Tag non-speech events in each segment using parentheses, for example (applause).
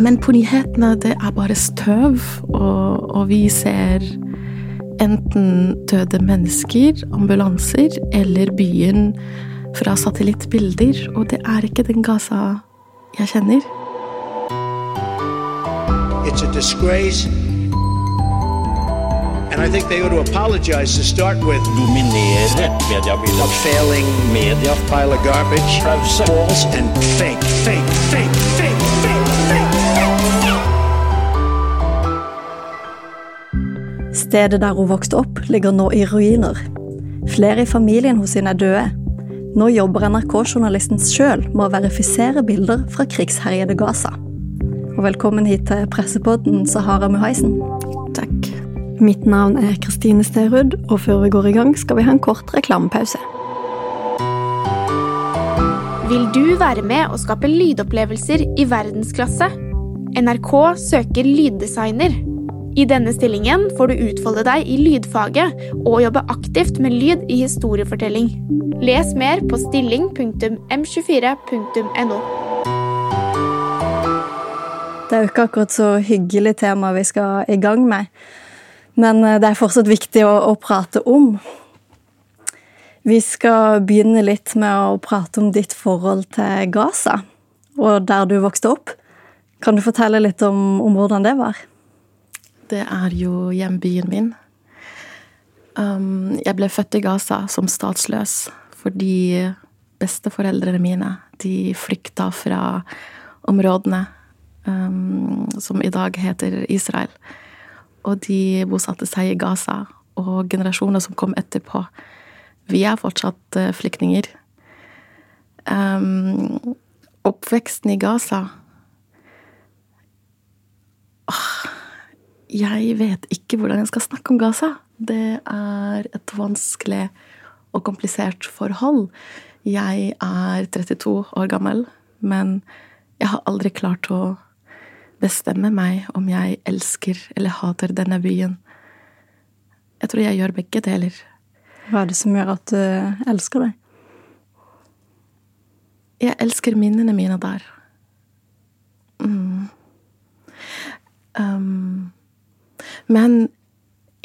Men på nyhetene, det er bare støv, og, og vi ser enten døde mennesker, ambulanser eller byen fra satellittbilder, og det er ikke den Gaza jeg kjenner. It's a disgrace. And I think they ought to apologize to start with. dominere mediebildet. Failing Media pile of garbage. False and fake, fake, fake, fake, fake. Stedet der hun vokste opp, ligger nå i ruiner. Flere i familien hos henne er døde. Nå jobber NRK-journalisten sjøl med å verifisere bilder fra krigsherjede Gaza. Og velkommen hit til pressepodden, Sahara Muhaisen. Takk. Mitt navn er Kristine Sterud, og før vi går i gang, skal vi ha en kort reklamepause. Vil du være med og skape lydopplevelser i verdensklasse? NRK søker lyddesigner. I denne stillingen får du utfolde deg i lydfaget og jobbe aktivt med lyd i historiefortelling. Les mer på stilling.m24.no. Det er jo ikke akkurat så hyggelig tema vi skal i gang med, men eh, det er fortsatt viktig å, å prate om. Vi skal begynne litt med å prate om ditt forhold til Gaza, og der du vokste opp. Kan du fortelle litt om, om hvordan det var? Det er jo hjembyen min. Um, jeg ble født i Gaza som statsløs fordi besteforeldrene mine de flykta fra områdene um, som i dag heter Israel. Og de bosatte seg i Gaza. Og generasjoner som kom etterpå. Vi er fortsatt uh, flyktninger. Um, oppveksten i Gaza Åh, Jeg vet ikke hvordan jeg skal snakke om Gaza. Det er et vanskelig og komplisert forhold. Jeg er 32 år gammel, men jeg har aldri klart å bestemme meg om jeg elsker eller hater denne byen. Jeg tror jeg gjør begge deler. Hva er det som gjør at du elsker det? Jeg elsker minnene mine der. Mm. Um, men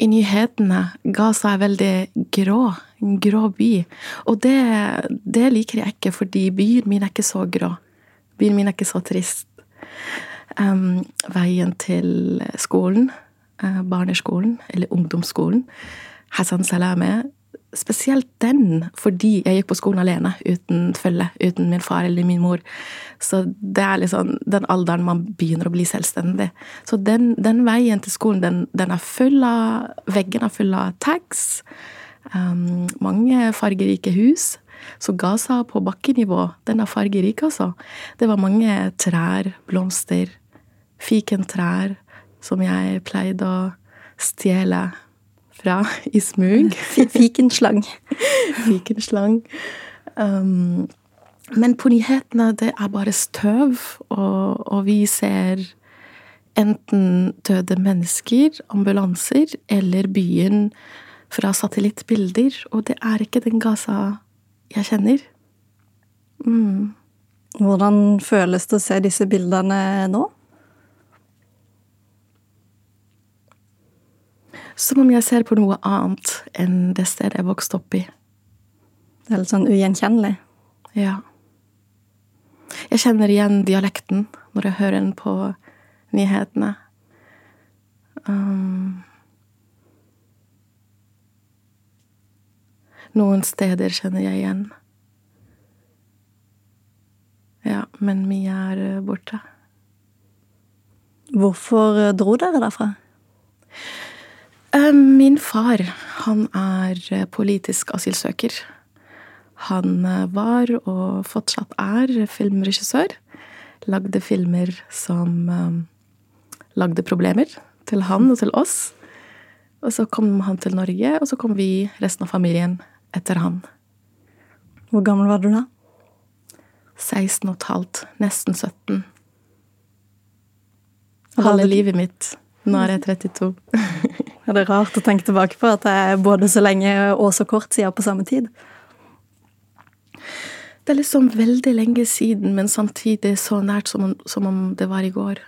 i nyhetene Gaza er veldig grå. En grå by. Og det, det liker jeg ikke, fordi byen min er ikke så grå. Byen min er ikke så trist. Um, veien til skolen, uh, barneskolen, eller ungdomsskolen, Hassan Salame, spesielt den fordi jeg gikk på skolen alene, uten følge, uten min far eller min mor. Så det er liksom den alderen man begynner å bli selvstendig. Så den, den veien til skolen, den, den, er full av Veggene er full av tags. Um, mange fargerike hus. Så Gaza på bakkenivå, den er fargerik, altså. Det var mange trær, blomster, fikentrær, som jeg pleide å stjele fra i smug. (laughs) Fikenslang. (laughs) Fikenslang. Um, men på nyhetene, det er bare støv, og, og, vi ser enten døde mennesker, ambulanser, eller byen fra satellittbilder, og det er ikke den Gaza jeg kjenner. Mm. Hvordan føles det å se disse bildene nå? Som om jeg ser på noe annet enn det stedet jeg vokste opp i. Det er litt sånn ugjenkjennelig? Ja. Jeg kjenner igjen dialekten når jeg hører den på nyhetene. Um, noen steder kjenner jeg igjen. Ja, men mye er borte. Hvorfor dro dere derfra? Min far, han er politisk asylsøker. Han var, og fortsatt er, filmregissør. Lagde filmer som lagde problemer til han og til oss. Og så kom han til Norge, og så kom vi, resten av familien, etter han. Hvor gammel var du da? 16 og et halvt. Nesten 17. Halve livet mitt. Nå er jeg 32. (laughs) Er det rart å tenke tilbake på at det er både så lenge og så kort siden på samme tid? Det er liksom veldig lenge siden, men samtidig så nært som om, som om det var i går.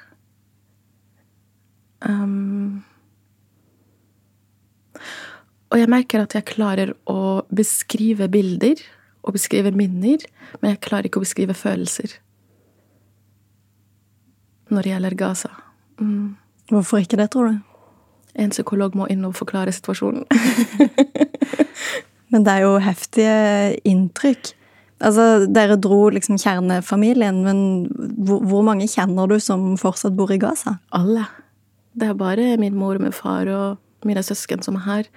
Um, og jeg merker at jeg klarer å beskrive bilder og beskrive minner, men jeg klarer ikke å beskrive følelser når det gjelder Gaza. Mm. Hvorfor ikke det, tror du? En psykolog må inn og forklare situasjonen. (laughs) Men det er jo heftige inntrykk. Altså, Dere dro liksom kjernefamilien, men hvor, hvor mange kjenner du som fortsatt bor i Gaza? Alle. Det er bare min mor min far og mine søsken som er her.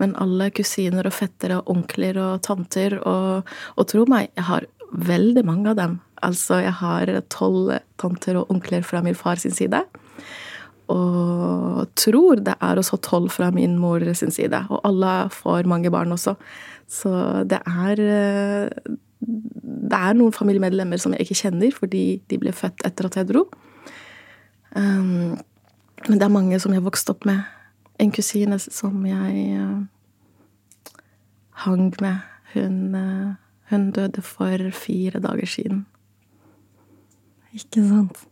Men alle kusiner og fettere og onkler og tanter. Og, og tro meg, jeg har veldig mange av dem. Altså, jeg har tolv tanter og onkler fra min fars side. Og tror det er også tolv fra min mor sin side. Og alle får mange barn også. Så det er Det er noen familiemedlemmer som jeg ikke kjenner fordi de ble født etter at jeg dro. Um, men det er mange som jeg vokste opp med. En kusine som jeg uh, hang med. Hun, hun døde for fire dager siden. Ikke sant.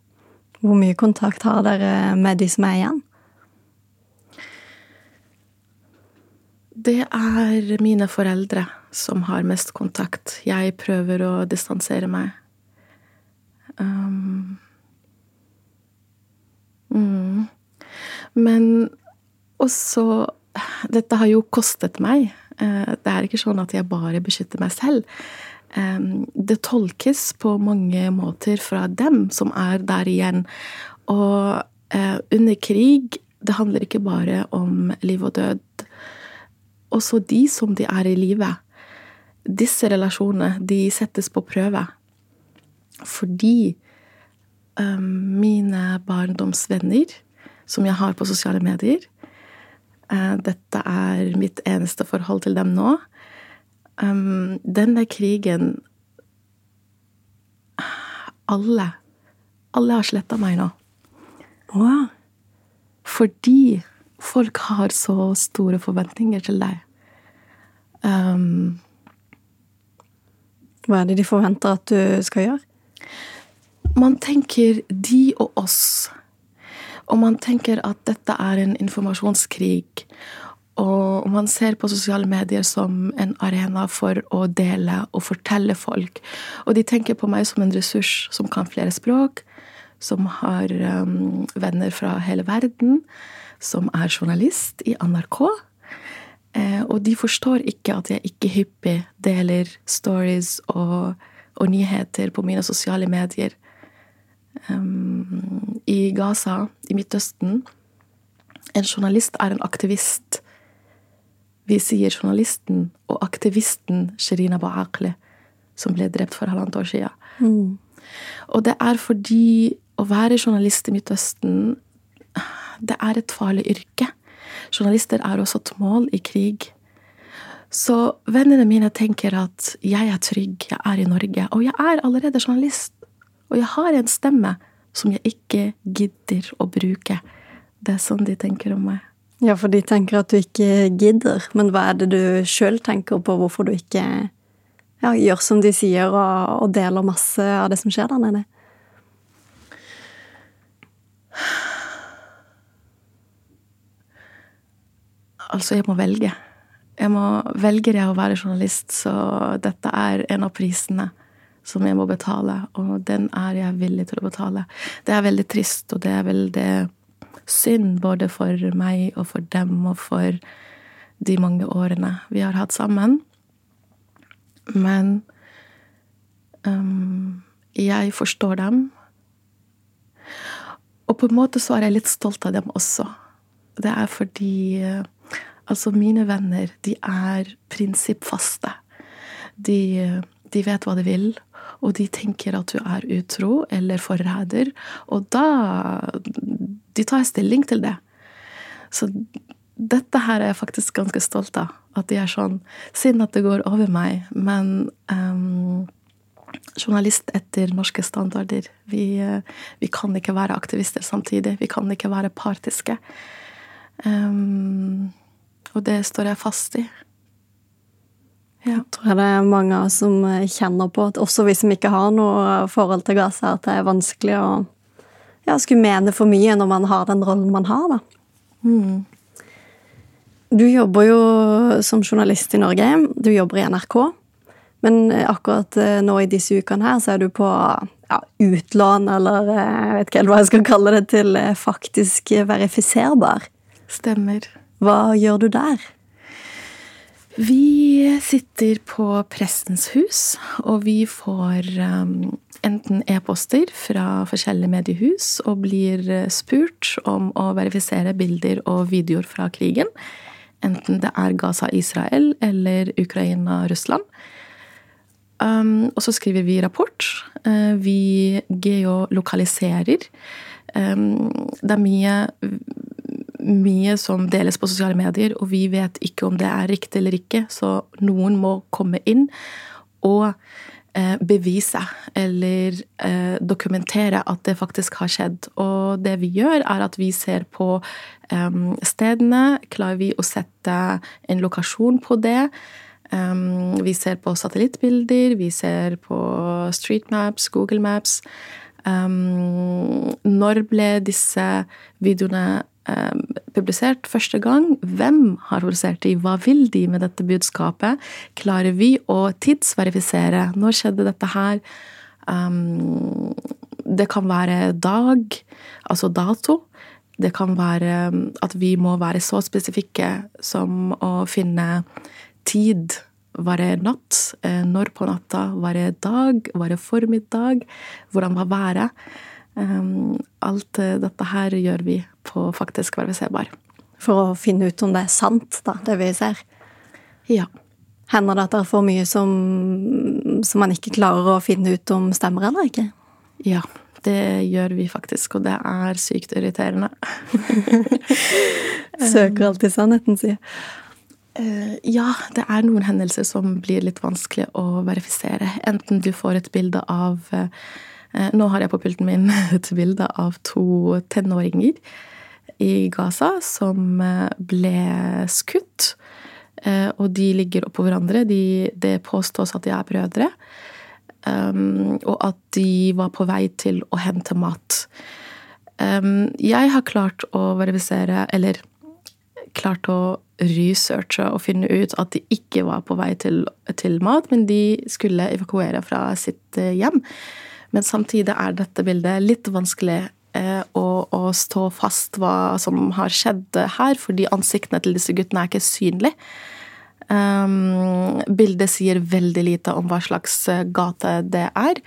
Hvor mye kontakt har dere med de som er igjen? Det er mine foreldre som har mest kontakt. Jeg prøver å distansere meg. Um, mm. Men også Dette har jo kostet meg. Eh, det er ikke sånn at jeg bare beskytter meg selv. Det tolkes på mange måter fra dem som er der igjen. Og eh, under krig det handler ikke bare om liv og død. Også de som de er i live. Disse relasjonene, de settes på prøve. Fordi mine barndomsvenner, som jeg har på sosiale medier uh, Dette er mitt eneste forhold til dem nå. Um, denne krigen Alle. Alle har sletta meg nå. Wow. Fordi folk har så store forventninger til deg. Um, Hva er det de forventer at du skal gjøre? man tenker de og oss. Og man tenker at dette er en informasjonskrig. Og man ser på sosiale medier som en arena for å dele og fortelle folk. Og de tenker på meg som en ressurs som kan flere språk, som har um, venner fra hele verden, som er journalist i NRK. Eh, og de forstår ikke at jeg ikke hyppig deler stories og, og nyheter på mine sosiale medier. Um, I Gaza, i Midtøsten En journalist er en aktivist vi sier journalisten og aktivisten Sherina Baakle, som ble drept for halvannet år siden. Mm. Og det er fordi å være journalist i Midtøsten, det er et farlig yrke. Journalister er også et mål i krig. Så vennene mine tenker at jeg er trygg, jeg er i Norge. Og jeg er allerede journalist. Og jeg har en stemme som jeg ikke gidder å bruke. Det er sånn de tenker om meg. Ja, for de tenker at du ikke gidder. Men hva er det du sjøl tenker på hvorfor du ikke ja, gjør som de sier, og, og, deler masse av det som skjer der nede? Altså, jeg må velge. Jeg må velge det å være journalist, så dette er en av prisene som jeg må betale, og den er jeg villig til å betale. Det er veldig trist, og det er veldig synd både for meg og for dem og for de mange årene vi har hatt sammen. Men um, jeg forstår dem. Og på en måte så er jeg litt stolt av dem også. Det er fordi Altså, mine venner, de er prinsippfaste. De, de vet hva de vil, og de tenker at du er utro eller forræder. Og da De tar stilling til det. Så dette her er jeg faktisk ganske stolt av. At de er sånn. Synd at det går over meg, men um, journalist etter norske standarder. Vi, vi, kan ikke være aktivister samtidig. Vi kan ikke være partiske. Um, og det står jeg fast i. Ja. Jeg tror det er mange som kjenner på at også vi som ikke har noe forhold til Gaza, at det er vanskelig å ja, skulle mene for mye når man har den rollen man har, da. Du jobber jo som journalist i Norge. Du jobber i NRK. Men akkurat eh, nå i disse ukene her, så er du på ja, utlån, eller eh, jeg vet ikke helt hva jeg skal kalle det, til eh, faktisk verifiserbar. Stemmer. Hva gjør du der? Vi sitter på Prestens hus, og vi får um, enten e-poster fra forskjellige mediehus og blir eh, spurt om å verifisere bilder og videoer fra krigen. Enten det er Gaza-Israel eller Ukraina-Russland. Um, og så skriver vi rapport. Uh, vi geolokaliserer. Um, det er mye, mye som deles på sosiale medier, og vi vet ikke om det er riktig eller ikke, så noen må komme inn og uh, bevise eller uh, dokumentere at det faktisk har skjedd. Og det vi gjør, er at vi ser på um, stedene. Klarer vi å sette en lokasjon på det? Um, vi ser på satellittbilder, vi ser på street maps, Google Maps. Um, når ble disse videoene publisert første gang? Hvem har publisert de? Hva vil de med dette budskapet? Klarer vi å tidsverifisere? Når skjedde dette her? det kan være dag, altså dato. Det kan være at vi må være så spesifikke som å finne tid. Var det natt? Eh, Når på natta? Var det dag? Var det formiddag? Hvordan var været? Um, Alt eh, dette her gjør vi på faktisk verifiserbar. For å finne ut om det er sant, da, det vi ser. Ja. Hender det at det er for mye som, som man ikke klarer å finne ut om stemmer eller ikke? Ja. Det gjør vi faktisk, og det er sykt irriterende. (laughs) Søker alltid sannheten, sier Eh, Ja, det er noen hendelser som blir litt vanskelig å verifisere. Enten du får et bilde av eh, Nå har jeg på pulten min (laughs) et bilde av to tenåringer i Gaza som eh, ble skutt. Eh, Og de ligger oppå hverandre. De, det påstås at de er brødre. Og at de var på vei til å hente mat. Jeg har klart å verifisere, eller klart å researche og finne ut at de ikke var på vei til, til mat, men de skulle evakuere fra sitt eh, hjem. Men samtidig er dette bildet litt vanskelig eh, å, å stå fast hva som har skjedd her, fordi ansiktene til disse guttene er ikke synlige. Um, bildet sier veldig lite om hva slags eh, gate det er.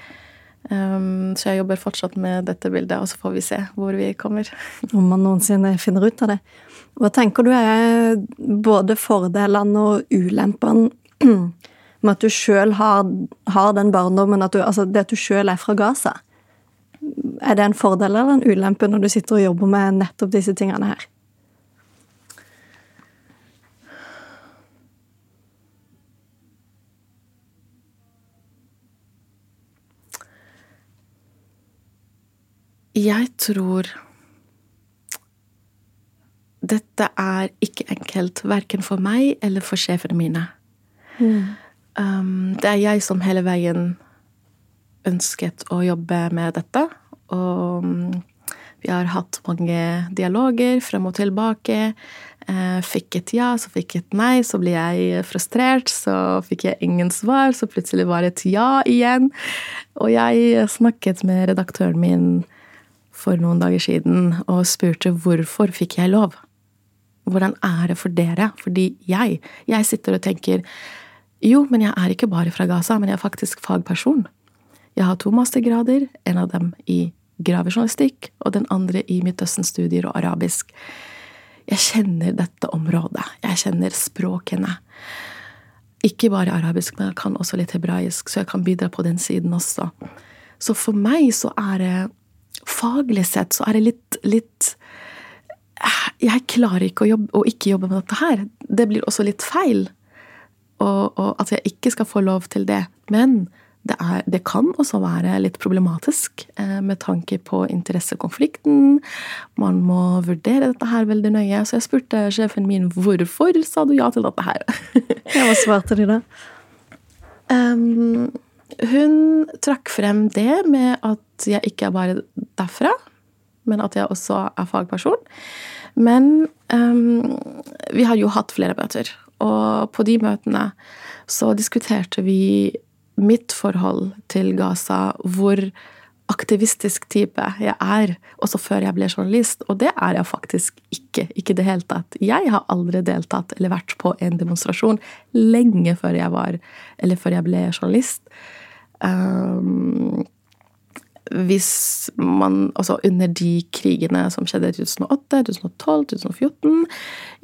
Um, så jeg jobber fortsatt med dette bildet, og så får vi se hvor vi kommer. (laughs) Om man noensinne finner ut av det. Hva tenker du er både fordelene og ulempene (clears throat) med at du sjøl har, har den barndommen, at du, altså det at du sjøl er fra Gaza? Er det en fordel eller en ulempe når du sitter og jobber med nettopp disse tingene her? Jeg tror dette er ikke enkelt, verken for meg eller for sjefene mine. Um, det er jeg som hele veien ønsket å jobbe med dette. Og um, vi har hatt mange dialoger frem og tilbake. Eh, fikk et ja, så fikk et nei, så ble jeg frustrert. Så fikk jeg ingen svar, så plutselig var det et ja igjen. Og jeg snakket med redaktøren min for noen dager siden og spurte hvorfor fikk jeg lov? Hvordan er det for dere? Fordi jeg, jeg sitter og tenker jo, men jeg er ikke bare fra Gaza, men jeg er faktisk fagperson. Jeg har to mastergrader, en av dem i gravejournalistikk og den andre i Midtøsten-studier og arabisk. Jeg kjenner dette området. Jeg kjenner språkene. Ikke bare arabisk, men jeg kan også litt hebraisk, så jeg kan bidra på den siden også. Så for meg så er det Faglig sett så er det litt, litt Jeg klarer ikke å, jobbe, å ikke jobbe med dette her. Det blir også litt feil. Og, og at jeg ikke skal få lov til det. Men det, er, det kan også være litt problematisk eh, med tanke på interessekonflikten. Man må vurdere dette her veldig nøye. Så jeg spurte sjefen min hvorfor sa du ja til dette her. (laughs) Ja, Hva svarte de da? Um, hun trakk frem det med at jeg ikke er bare derfra. men at jeg også er fagperson. Men um, vi har jo hatt flere møter, og på de møtene så diskuterte vi mitt forhold til Gaza, hvor aktivistisk type jeg er, også før jeg ble journalist. Og det er jeg faktisk ikke. Ikke i det hele tatt. Jeg har aldri deltatt eller vært på en demonstrasjon lenge før jeg var Eller før jeg ble journalist. Um, hvis man Altså under de krigene som skjedde i 2008, 2012, 2014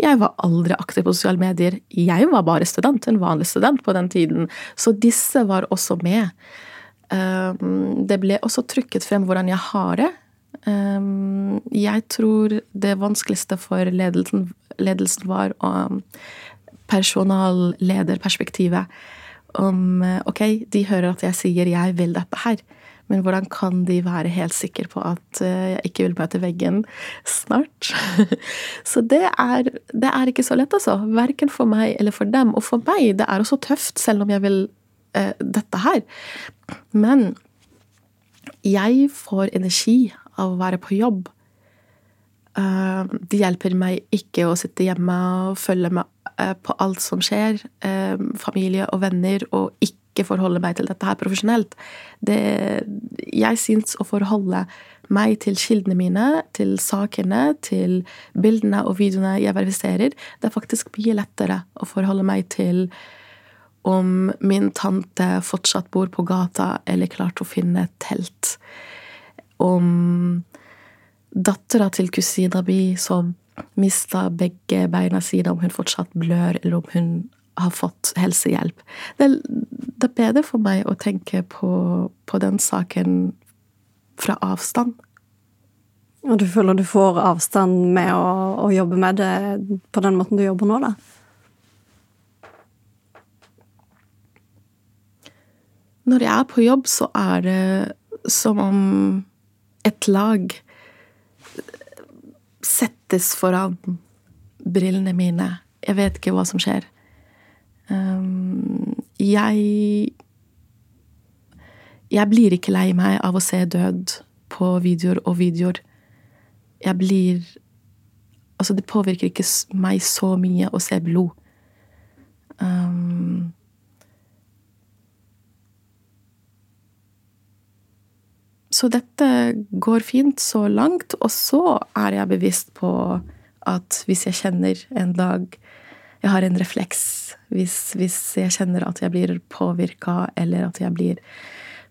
Jeg var aldri aktiv på sosiale medier. Jeg var bare student, en vanlig student på den tiden. Så disse var også med. Um, det ble også trykket frem hvordan jeg har det. Um, jeg tror det vanskeligste for ledelsen, ledelsen var um, personallederperspektivet. Om ok, de hører at jeg sier 'jeg vil dette her', men hvordan kan de være helt sikre på at jeg ikke vil møte veggen snart? (laughs) Så det er, det er ikke så lett, altså. Verken for meg eller for dem. Og for meg, det er også tøft, selv om jeg vil eh, dette her. Men jeg får energi av å være på jobb. Uh, det hjelper meg ikke å sitte hjemme og følge med uh, på alt som skjer, familie og venner, og ikke forholde meg til dette her profesjonelt. Det, jeg syns å forholde meg til kildene mine, til sakene, til bildene og videoene jeg verifiserer, det er faktisk mye lettere å forholde meg til om min tante fortsatt bor på gata eller klarte å finne et telt. Om dattera til kusina mi som mista begge beina sine, om hun fortsatt blør, eller om hun har fått helsehjelp. Det, det er bedre for meg å tenke på, på den saken fra avstand. Og du føler du får avstand med å, å jobbe med det på den måten du jobber nå, da? Når jeg er på jobb, så er det som om et lag settes foran brillene mine. Jeg vet ikke hva som skjer. Um, jeg Jeg blir ikke lei meg av å se død på videoer og videoer. Jeg blir Altså, det påvirker ikke meg så mye å se blod. Um, Så dette går fint så langt, og så er jeg bevisst på at hvis jeg kjenner en dag Jeg har en refleks. Hvis, hvis jeg kjenner at jeg blir påvirka, eller at jeg blir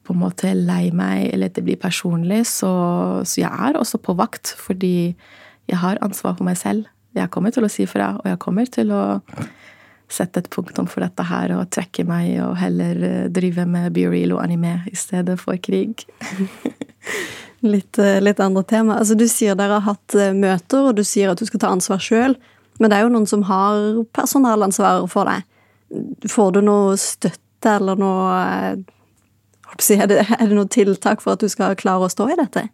på en måte lei meg, eller at det blir personlig, så, så jeg er også på vakt, fordi jeg har ansvar for meg selv. Jeg kommer til å si fra, og jeg kommer til å sette et punktum for dette her og trekke meg og heller eh, drive med Bereal og anime i stedet for krig. (laughs) litt, eh, litt, andre tema. Altså, du sier dere har hatt eh, møter, og du sier at du skal ta ansvar sjøl. Men det er jo noen som har personalansvar for deg. Får du noe støtte eller noe er det, er det noe tiltak for at du skal klare å stå i dette?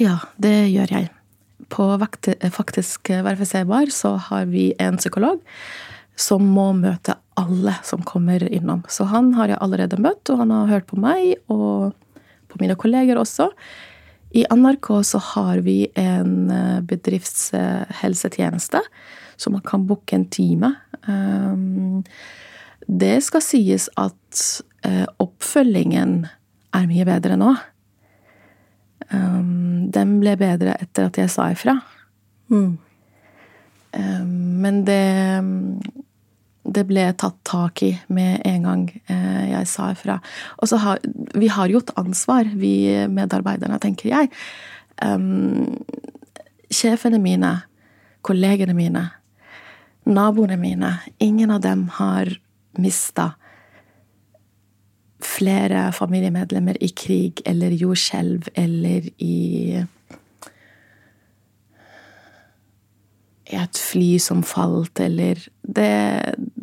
Ja, det gjør jeg. På Faktisk verifiserbar så har vi en psykolog som må møte alle som kommer innom. Så han har jeg allerede møtt, og han har hørt på meg og på mine kolleger også. I NRK så har vi en eh, bedriftshelsetjeneste, så man kan booke en time. Ehm, det skal sies at eh, oppfølgingen er mye bedre nå. Ehm, den ble bedre etter at jeg sa ifra. Mm. Ehm, men det det ble tatt tak i med en gang eh, jeg sa ifra. Og så har vi har jo et ansvar, vi medarbeiderne, tenker jeg. Um, sjefene mine, kollegene mine, naboene mine, ingen av dem har mista flere familiemedlemmer i krig eller jordskjelv eller i et fly som falt, eller det,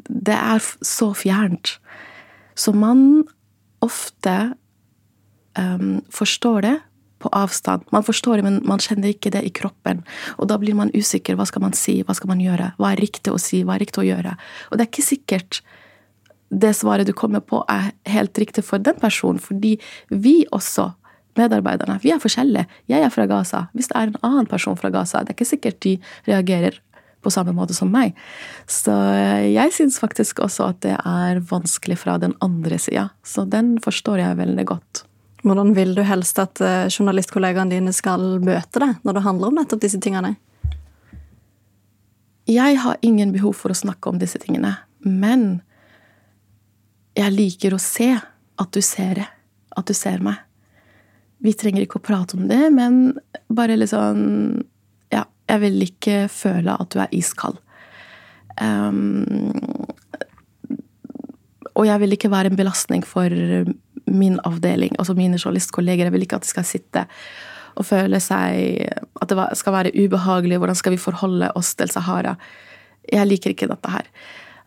det er så fjernt. Så man ofte um, forstår det på avstand. Man forstår det, men man kjenner ikke det i kroppen. Og da blir man usikker. Hva skal man si? Hva skal man gjøre? Hva er riktig å si? Hva er riktig å gjøre? Og det er ikke sikkert det svaret du kommer på, er helt riktig for den personen, fordi vi også medarbeiderne. Vi er forskjellige. Jeg er fra Gaza. Hvis det er en annen person fra Gaza, det er ikke sikkert de reagerer på samme måte som meg. Så eh, jeg syns faktisk også at det er vanskelig fra den andre sida. Så den forstår jeg veldig godt. Hvordan vil du helst at eh, journalistkollegaene dine skal møte deg når det handler om nettopp disse tingene? Jeg har ingen behov for å snakke om disse tingene, men jeg liker å se at du ser det. At du ser meg. Vi trenger ikke å prate om det, men bare litt sånn Ja, jeg vil ikke føle at du er iskald. Um, og jeg vil ikke være en belastning for min avdeling, altså mine journalistkolleger. Jeg vil ikke at de skal sitte og føle seg At det skal være ubehagelig. Hvordan skal vi forholde oss til Sahara? Jeg liker ikke dette her.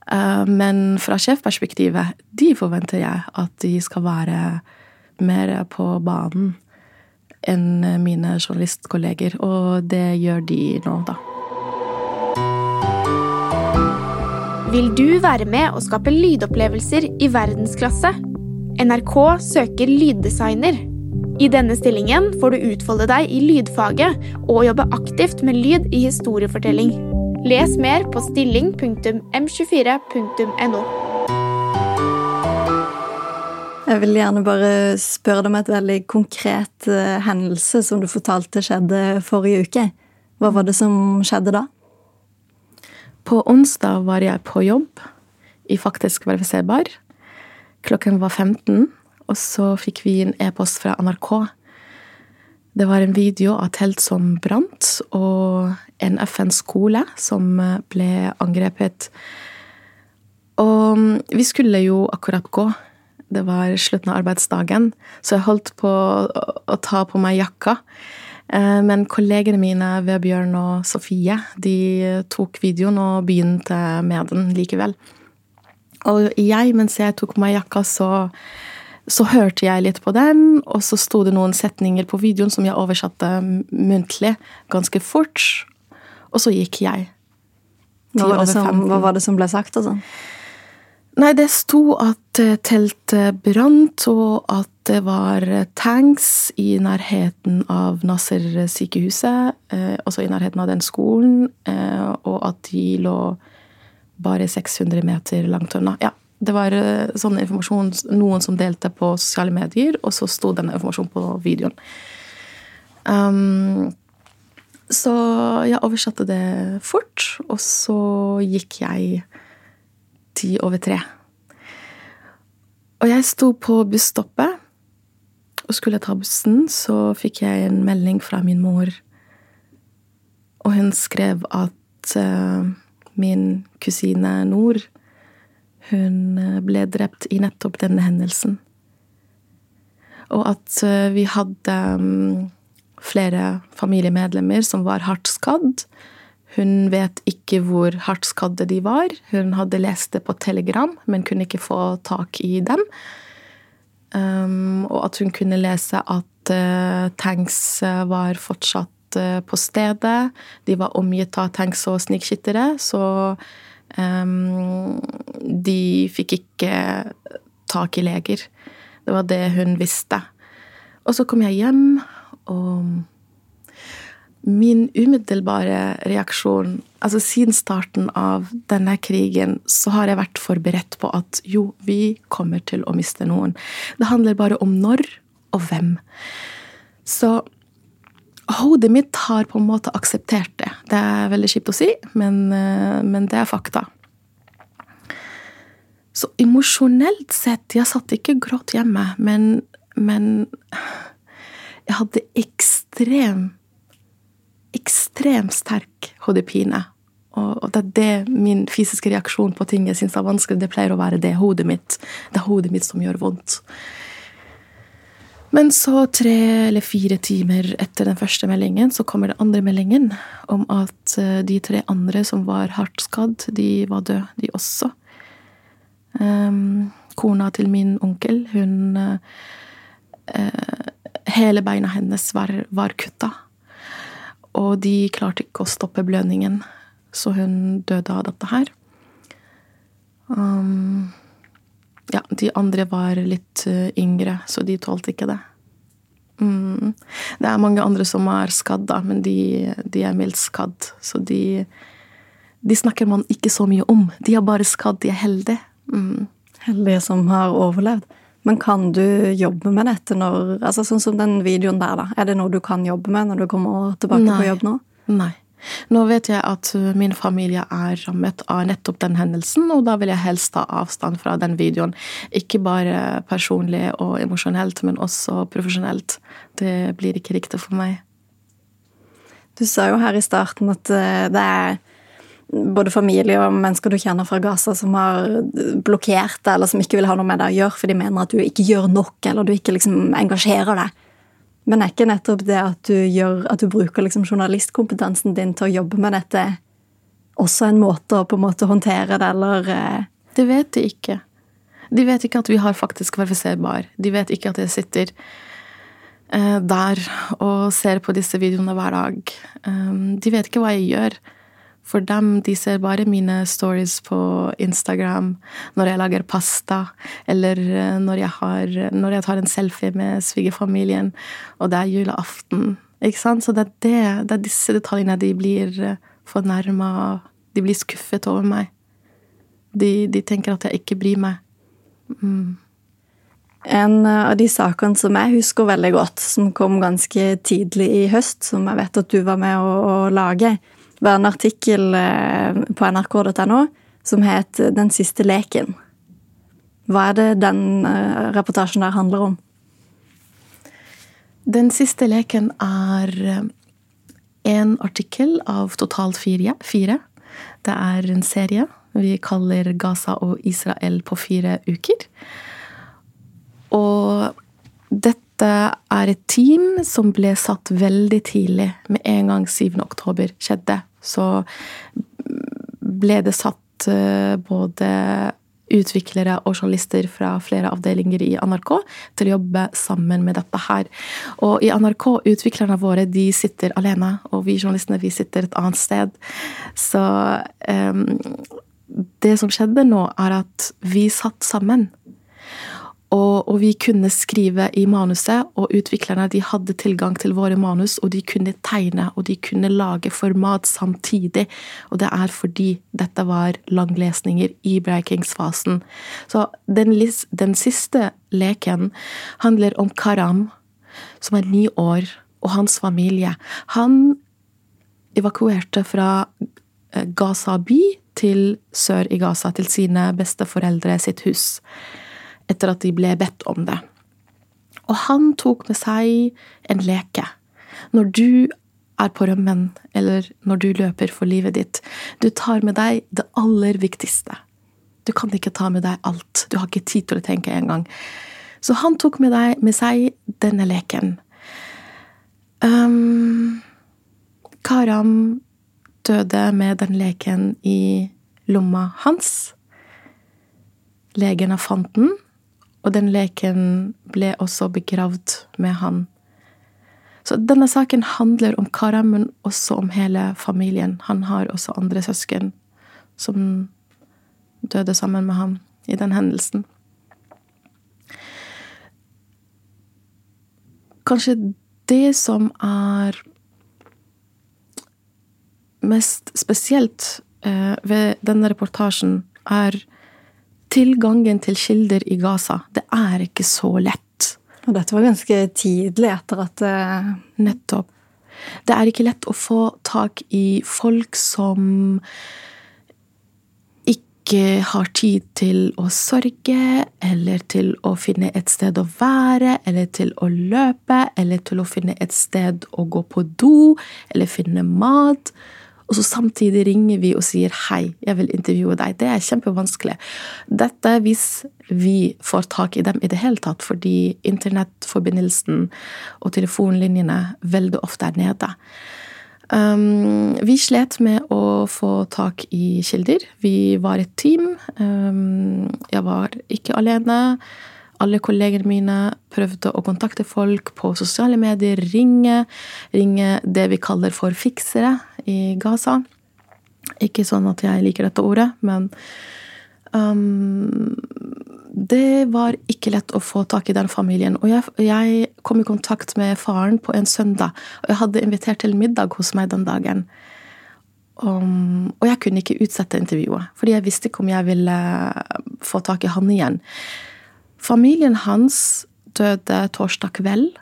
Uh, men fra sjefperspektivet, de forventer jeg at de skal være mer på banen enn mine journalistkolleger. Og det gjør de nå, da. Vil du være med og skape lydopplevelser i verdensklasse? NRK søker lyddesigner. I denne stillingen får du utfolde deg i lydfaget og jobbe aktivt med lyd i historiefortelling. Les mer på stilling.m24.no. Jeg vil gjerne bare spørre deg om et veldig konkret uh, hendelse som du fortalte skjedde forrige uke. Hva var det som skjedde da? På onsdag var jeg på jobb i Faktisk verifiserbar. Klokken var 15, og så fikk vi en e-post fra NRK. Det var en video av telt som brant, og en FN-skole som ble angrepet. Og mm, vi skulle jo akkurat gå det var slutten av arbeidsdagen, så jeg holdt på å ta på meg jakka. Eh, men kollegene mine, Vebjørn og Sofie, de tok videoen og begynte med den likevel. Og jeg, mens jeg tok på meg jakka, så, så hørte jeg litt på den, og så sto det noen setninger på videoen som jeg oversatte muntlig ganske fort, og så gikk jeg. Hva var, som, hva var, det som, ble sagt, altså? Nei, det sto at eh, teltet brant, og at det var tanks i nærheten av Nasser-sykehuset, eh, altså i nærheten av den skolen, eh, og at de lå bare 600 meter langt unna. Ja, det var eh, sånn informasjon noen som delte på sosiale medier, og så sto denne informasjonen på videoen. Um, så jeg oversatte det fort, og så gikk jeg ti over tre. Og jeg sto på busstoppet og skulle ta bussen, så fikk jeg en melding fra min mor. Og hun skrev at uh, min kusine Nord hun eh, ble drept i nettopp denne hendelsen. Og at uh, vi hadde um, flere familiemedlemmer som var hardt skadd. Hun vet ikke hvor hardt skadde de var. Hun hadde lest det på telegram, men kunne ikke få tak i dem. Um, og at hun kunne lese at uh, tanks eh, var fortsatt uh, på stedet. De var omgitt av tanks og snikskyttere, så um, de fikk ikke tak i leger. Det var det hun visste. Og så kom jeg hjem, og min umiddelbare reaksjon altså Siden starten av denne krigen så har jeg vært forberedt på at jo, vi kommer til å miste noen. Det handler bare om når og hvem. Så hodet mitt har på en måte akseptert det. Det er veldig kjipt å si, men, eh, men det er fakta. Så emosjonelt sett Jeg satt ikke gråt hjemme, men, men jeg hadde ekstrem ekstremt sterk hodepine. Og det er det min fysiske reaksjon på ting jeg syns er vanskelig, det pleier å være det hodet mitt. Det er hodet mitt som gjør vondt. Men så, tre eller fire timer etter den første meldingen, så kommer den andre meldingen om at eh, de tre andre som var hardt skadd, de var døde, de også. Um, kona til min onkel, hun uh, Hele beina hennes var, var kutta. Og de klarte ikke å stoppe blødningen, så hun døde av dette her. Um, ja, de andre var litt uh, yngre, så de tålte ikke det. Mm. Det er mange andre som er skadd, da, men de, de er mildt skadd. Så de, de snakker man ikke så mye om. De er bare skadd, de er heldige. Mm. Heldige som har overlevd. Men kan du jobbe med dette når altså Sånn som den videoen der, da. Er det noe du kan jobbe med når du kommer tilbake Nei. på jobb nå? Nei. Nå vet jeg at uh, min familie er rammet av nettopp den hendelsen, og da vil jeg helst ta avstand fra den videoen. Ikke bare personlig og emosjonelt, men også profesjonelt. Det blir ikke riktig for meg. Du sa jo her i starten at eh, det er både familie og mennesker du kjenner fra Gaza som har blokkert deg, eller som ikke vil ha noe med deg å gjøre, for de mener at du ikke gjør nok, eller du ikke liksom engasjerer deg. Men er ikke nettopp det at du, gjør, at du bruker liksom journalistkompetansen din til å jobbe med dette, også en måte å på en måte håndtere det, eller eh, Det vet de ikke. De vet ikke at vi har faktisk verifiserbar. De vet ikke at jeg sitter eh, der og ser på disse videoene hver dag. Um, de vet ikke hva jeg gjør. For dem, de ser bare mine stories på Instagram når jeg lager pasta, eller eh, når jeg, har, når jeg tar en selfie med svigerfamilien, og det er julaften. Ikke sant? Så det er, det, det er disse detaljene de blir eh, fornærma av. De blir skuffet over meg. De, de tenker at jeg ikke bryr meg. En eh, av de sakene som jeg husker veldig godt, som kom ganske tidlig i høst, som jeg vet at du var med å, å lage, var en artikkel eh, på nrk.no som het 'Den siste leken'. Hva er det den eh, reportasjen der handler om? Den siste leken er eh, en artikkel av totalt fire. fire. Det er en serie vi kaller Gaza og Israel på fire uker. Og dette er et team som ble satt veldig tidlig. Med en gang 7. oktober skjedde, så ble det satt eh, både utviklere og journalister fra flere avdelinger i NRK til å jobbe sammen med dette her. Og i NRK, utviklerne våre de sitter alene, og vi journalistene vi sitter et annet sted. Så um, det som skjedde nå, er at vi satt sammen. Og, og, vi kunne skrive i manuset, og utviklerne de hadde tilgang til våre manus, og de kunne tegne og de kunne lage format samtidig. Og det er fordi dette var langlesninger i breakingsfasen. Så den, den siste leken handler om Karam, som er ni år, og hans familie. Han evakuerte fra Gaza by til sør i Gaza, til sine besteforeldre sitt hus etter at de ble bedt om det. Og han tok med seg en leke. Når du er på rømmen, eller når du løper for livet ditt, du tar med deg det aller viktigste. Du kan ikke ta med deg alt. Du har ikke tid til å tenke engang. Så han tok med, deg, med seg denne leken. Um, Karam døde med den leken i lomma hans. Legene fant den, og den leken ble også begravd med han. Så denne saken handler om Karam, men også om hele familien. Han har også andre søsken som døde sammen med ham i den hendelsen. Kanskje det som er mest spesielt ved denne reportasjen, er tilgangen til kilder i Gaza. Det er ikke så lett. Og dette var ganske tidlig etter at uh... Nettopp. Det er ikke lett å få tak i folk som ikke har tid til å sørge, eller til å finne et sted å være, eller til å løpe, eller til å finne et sted å gå på do, eller finne mat. Og så samtidig ringer vi og sier 'hei, jeg vil intervjue deg'. Det er kjempevanskelig. Dette hvis vi får tak i dem i det hele tatt, fordi internettforbindelsen og telefonlinjene veldig ofte er nede. Um, vi slet med å få tak i kilder. Vi var et team. Um, jeg var ikke alene. Alle kollegene mine prøvde å kontakte folk på sosiale medier, ringe. Ringe det vi kaller for fiksere i Gaza. Ikke sånn at jeg liker dette ordet, men um, det var ikke lett å få tak i den familien. Og jeg, jeg kom i kontakt med faren på en søndag, og jeg hadde invitert til middag hos meg den dagen. Um, og jeg kunne ikke utsette intervjuet, fordi jeg visste ikke om jeg ville få tak i han igjen. Familien hans døde torsdag kveld.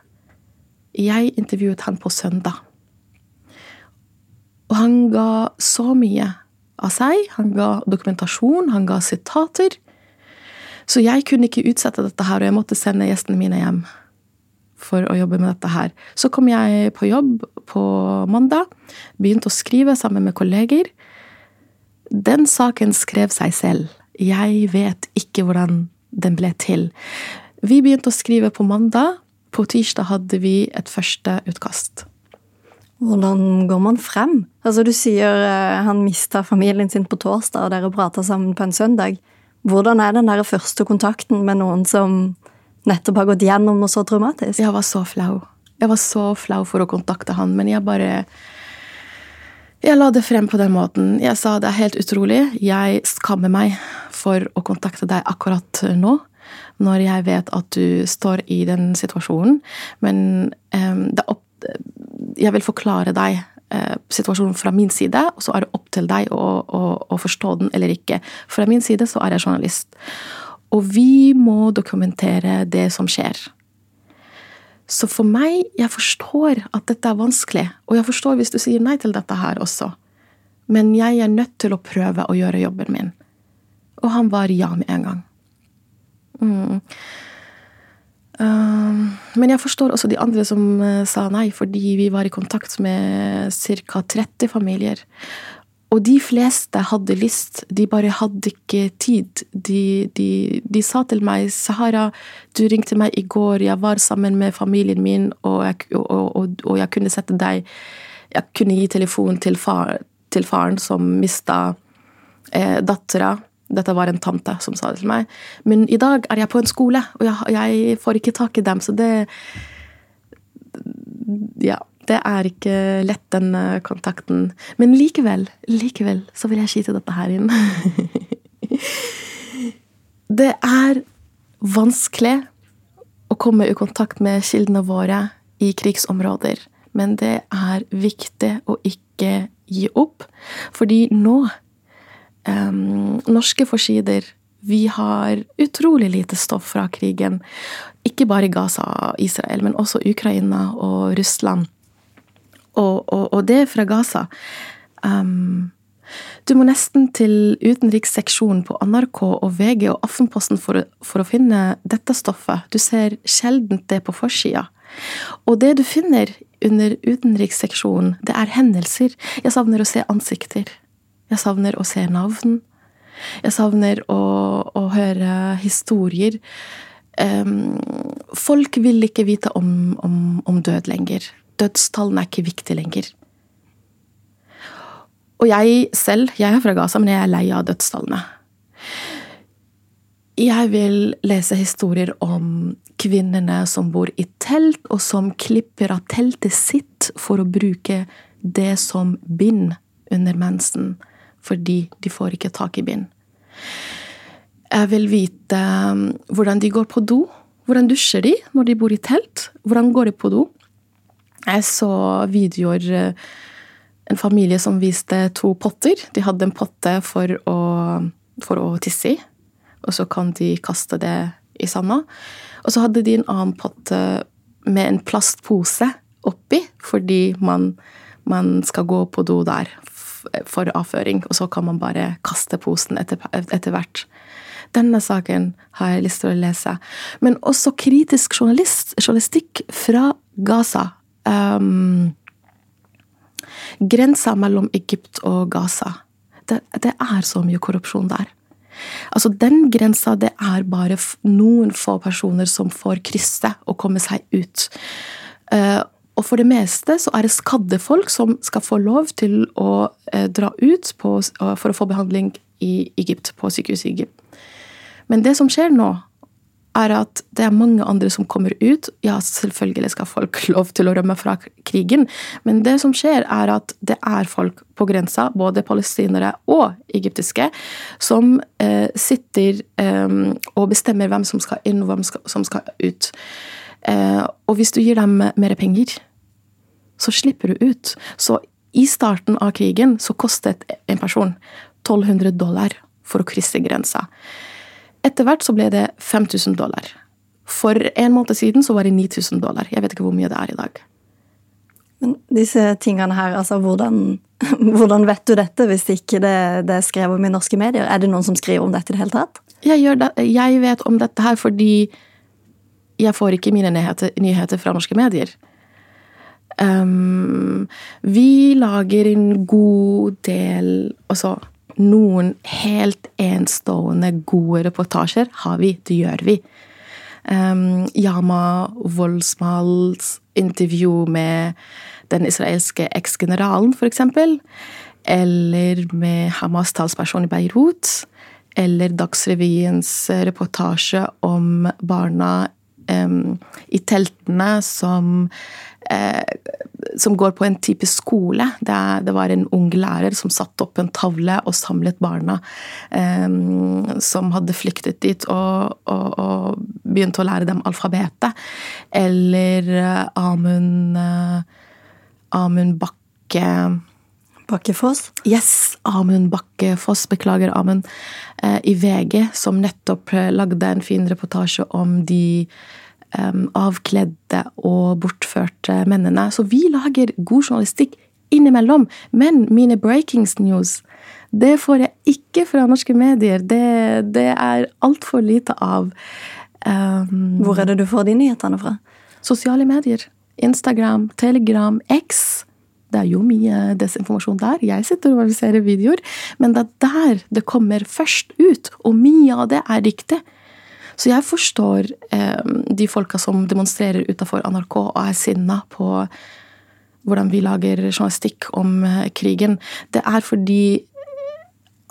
Jeg intervjuet han på søndag. Han ga så mye av seg. Han ga dokumentasjon, han ga sitater. Så jeg kunne ikke utsette dette her, og jeg måtte sende gjestene mine hjem for å jobbe med dette her. Så kom jeg på jobb på mandag, begynte å skrive sammen med kolleger. Den saken skrev seg selv. Jeg vet ikke hvordan den ble til. Vi begynte å skrive på mandag. På tirsdag hadde vi et første utkast. Hvordan går man frem? Altså Du sier eh, han mista familien sin på torsdag, og dere prata sammen på en søndag. Hvordan er den der første kontakten med noen som nettopp har gått gjennom noe så traumatisk? Jeg var så flau. Jeg var så flau for å kontakte han, men jeg bare Jeg la det frem på den måten. Jeg sa det er helt utrolig. Jeg skammer meg for å kontakte deg akkurat nå. Når jeg vet at du står i den situasjonen. Men um, det opp jeg vil forklare deg eh, situasjonen fra min side, og så er det opp til deg å, å, å, forstå den eller ikke. Fra min side så er jeg journalist. Og vi må dokumentere det som skjer. Så for meg, jeg forstår at dette er vanskelig, og jeg forstår hvis du sier nei til dette her også. Men jeg er nødt til å prøve å gjøre jobben min. Og han var ja med en gang. Mm. Um, men jeg forstår også de andre som uh, sa nei, fordi vi var i kontakt med ca. 30 familier. Og de fleste hadde lyst, de bare hadde ikke tid. De, de, de, sa til meg 'Sahara, du ringte meg i går, jeg var sammen med familien min, og jeg, og, og, og jeg kunne sette deg Jeg kunne gi telefon til, far, til faren som mista eh, dattera dette var en tante som sa det til meg. Men i dag er jeg på en skole, og jeg, jeg får ikke tak i dem, så det Ja. Det er ikke lett, den eh, kontakten. Men likevel, likevel så vil jeg skyte dette her inn. (laughs) det er vanskelig å komme i kontakt med kildene våre i krigsområder. Men det er viktig å ikke gi opp. Fordi nå um, norske forsider vi har utrolig lite stoff fra krigen. Ikke bare Gaza og Israel, men også Ukraina og Russland. Og, og, og det fra Gaza. Um, du må nesten til utenriksseksjonen på NRK og VG og Aftenposten for, for, å finne dette stoffet. Du ser sjelden det på forsida. Og det du finner under utenriksseksjonen, det er hendelser. Jeg savner å se ansikter. Jeg savner å se navn. Jeg savner å, å høre historier. Um, folk vil ikke vite om, om, om død lenger. Dødstallene er ikke viktige lenger. Og jeg selv, jeg er fra Gaza, men jeg er lei av dødstallene. Jeg vil lese historier om kvinnene som bor i telt, og som klipper av teltet sitt for å bruke det som bind under mensen fordi de får ikke tak i bind. Jeg vil vite um, hvordan de går på do. Hvordan dusjer de når de bor i telt? Hvordan går de på do? Jeg så videoer uh, En familie som viste to potter. De hadde en potte for å, for å tisse i, og så kan de kaste det i sanda. Og så hadde de en annen potte med en plastpose oppi, fordi man, man skal gå på do der for avføring, og så kan man bare kaste posen etter, etter hvert. Denne saken har jeg lyst til å lese. Men også kritisk journalistikk fra Gaza. Um, grensa mellom Egypt og Gaza. Det, det, er så mye korrupsjon der. Altså, Den grensa det er bare noen få personer som får krysse og komme seg ut. Uh, og for det meste så er det skadde folk som skal få lov til å eh, dra ut på, for å få behandling i Egypt, på sykehuset i Egypt. Men det som skjer nå, er at det er mange andre som kommer ut. Ja, selvfølgelig skal folk (laughs) lov til å rømme fra krigen, men det som skjer, er at det er folk på grensa, både palestinere og egyptiske, som eh, sitter eh, og bestemmer hvem som skal inn og hvem som skal ut. Eh, og hvis du gir dem mer penger, så slipper du ut. Så i starten av krigen så kostet en person 1200 dollar for å krysse grensa. Etter hvert så ble det 5000 dollar. For en måned siden så var det 9000 dollar. Jeg vet ikke hvor mye det er i dag. Men disse tingene her, altså hvordan, (laughs) hvordan vet du dette hvis ikke det, det er skrevet om i norske medier? Er det noen som skriver om dette i det hele tatt? Jeg, det, jeg vet om dette her fordi jeg får ikke mine nyheter, nyheter fra norske medier. Um, vi lager en god del Altså noen helt enstående gode reportasjer har vi. Det gjør vi. Um, Yama Voldsmals intervju med den israelske eksgeneralen, f.eks. Eller med Hamas' talsperson i Beirut. Eller Dagsrevyens reportasje om barna um, i teltene som som går på en type skole. Det, det, var en ung lærer som satte opp en tavle og samlet barna eh, som hadde flyktet dit, og, og, og, begynte å lære dem alfabetet. Eller eh, Amund eh, Amund Bakke Bakkefoss? Yes, Amund Bakkefoss, beklager Amund, eh, i VG, som nettopp lagde en fin reportasje om de avkledde og bortførte mennene. Så vi lager god journalistikk innimellom. Men mine breakings news, det får jeg ikke fra norske medier. Det, det er altfor lite av. Um, Hvor er det du får de nyhetene fra? Sosiale medier. Instagram, Telegram, X. Det er jo mye desinformasjon der. Jeg sitter og ser videoer. Men det er der det kommer først ut, og mye av det er riktig. Så jeg forstår eh, de folka som demonstrerer utafor NRK og er sinna på hvordan vi lager journalistikk om eh, krigen. Det er fordi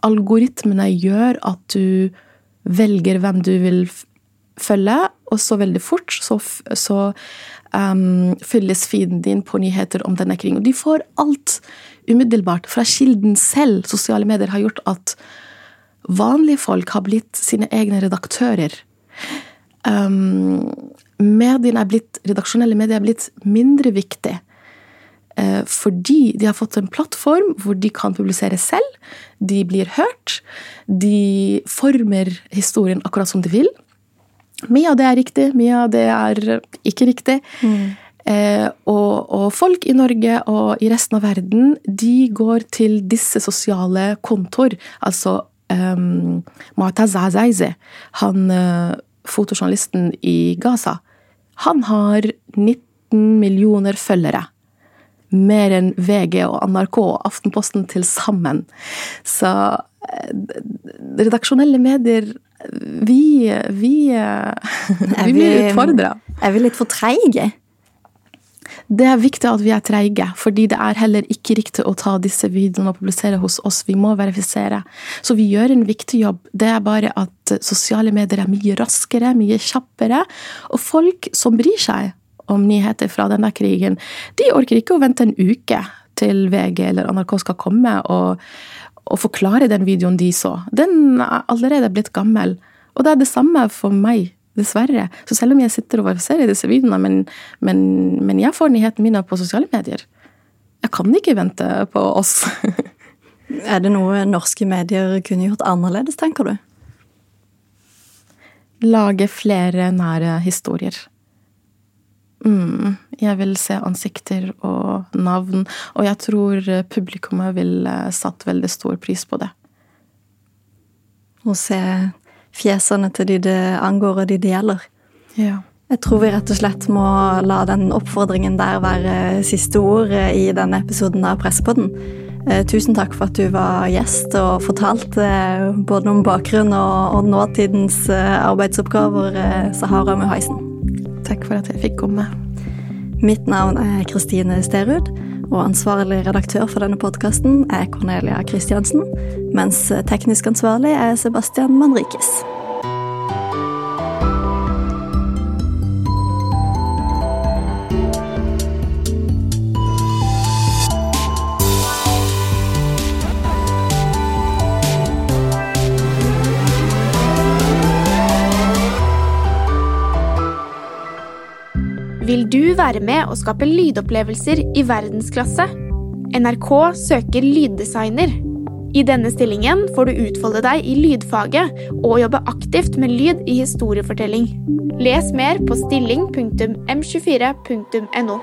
algoritmene gjør at du velger hvem du vil følge, og så veldig fort så, så um, fylles feeden din på nyheter om denne krigen. Og de får alt umiddelbart fra kilden selv. Sosiale medier har gjort at vanlige folk har blitt sine egne redaktører. Um, mediene er blitt, redaksjonelle medier er blitt mindre viktig. Uh, fordi de har fått en plattform hvor de kan publisere selv. De blir hørt. De former historien akkurat som de vil. Mye av det er riktig, mye av det er ikke riktig. Mm. Eh, og, og, folk i Norge og i resten av verden de går til disse sosiale kontor. Altså um, Mu'taz Azaize. Han uh, fotojournalisten i Gaza, han har 19 millioner følgere. Mer enn VG og NRK og Aftenposten til sammen. Så eh, redaksjonelle medier Vi, vi, vi blir utfordra. Er vi litt for treige? Det er viktig at vi er treige, fordi det er heller ikke riktig å ta disse videoene og publisere hos oss. Vi må verifisere. Så vi gjør en viktig jobb. Det er bare at sosiale medier er mye raskere, mye kjappere. Og folk som bryr seg om nyheter fra denne krigen, de orker ikke å vente en uke til VG eller NRK skal komme og, og forklare den videoen de så. Den er allerede blitt gammel. Og det er det samme for meg Dessverre. Så selv om jeg sitter og verifiserer disse videoene, men, men, men jeg får nyhetene mine på sosiale medier. Jeg kan ikke vente på oss. (laughs) er det noe norske medier kunne gjort annerledes, tenker du? Lage flere nære historier. Mm, jeg vil se ansikter og navn, og jeg tror publikummet ville satt veldig stor pris på det. Å se fjesene til de det angår, og de det gjelder. Ja. Jeg tror vi rett og slett må la den oppfordringen der være siste ord i denne episoden av Pressepodden. Eh, tusen takk for at du var gjest og fortalte både om bakgrunn og, nåtidens eh, arbeidsoppgaver, eh, Sahara Muhaisen. Takk for at jeg fikk komme. Mitt navn er Kristine Sterud og ansvarlig redaktør for denne podkasten er Cornelia Christiansen, mens teknisk ansvarlig er Sebastian Manrikes. Være med å skape lydopplevelser i verdensklasse? NRK søker lyddesigner. I denne stillingen får du utfolde deg i lydfaget og jobbe aktivt med lyd i historiefortelling. Les mer på stilling.m24.no.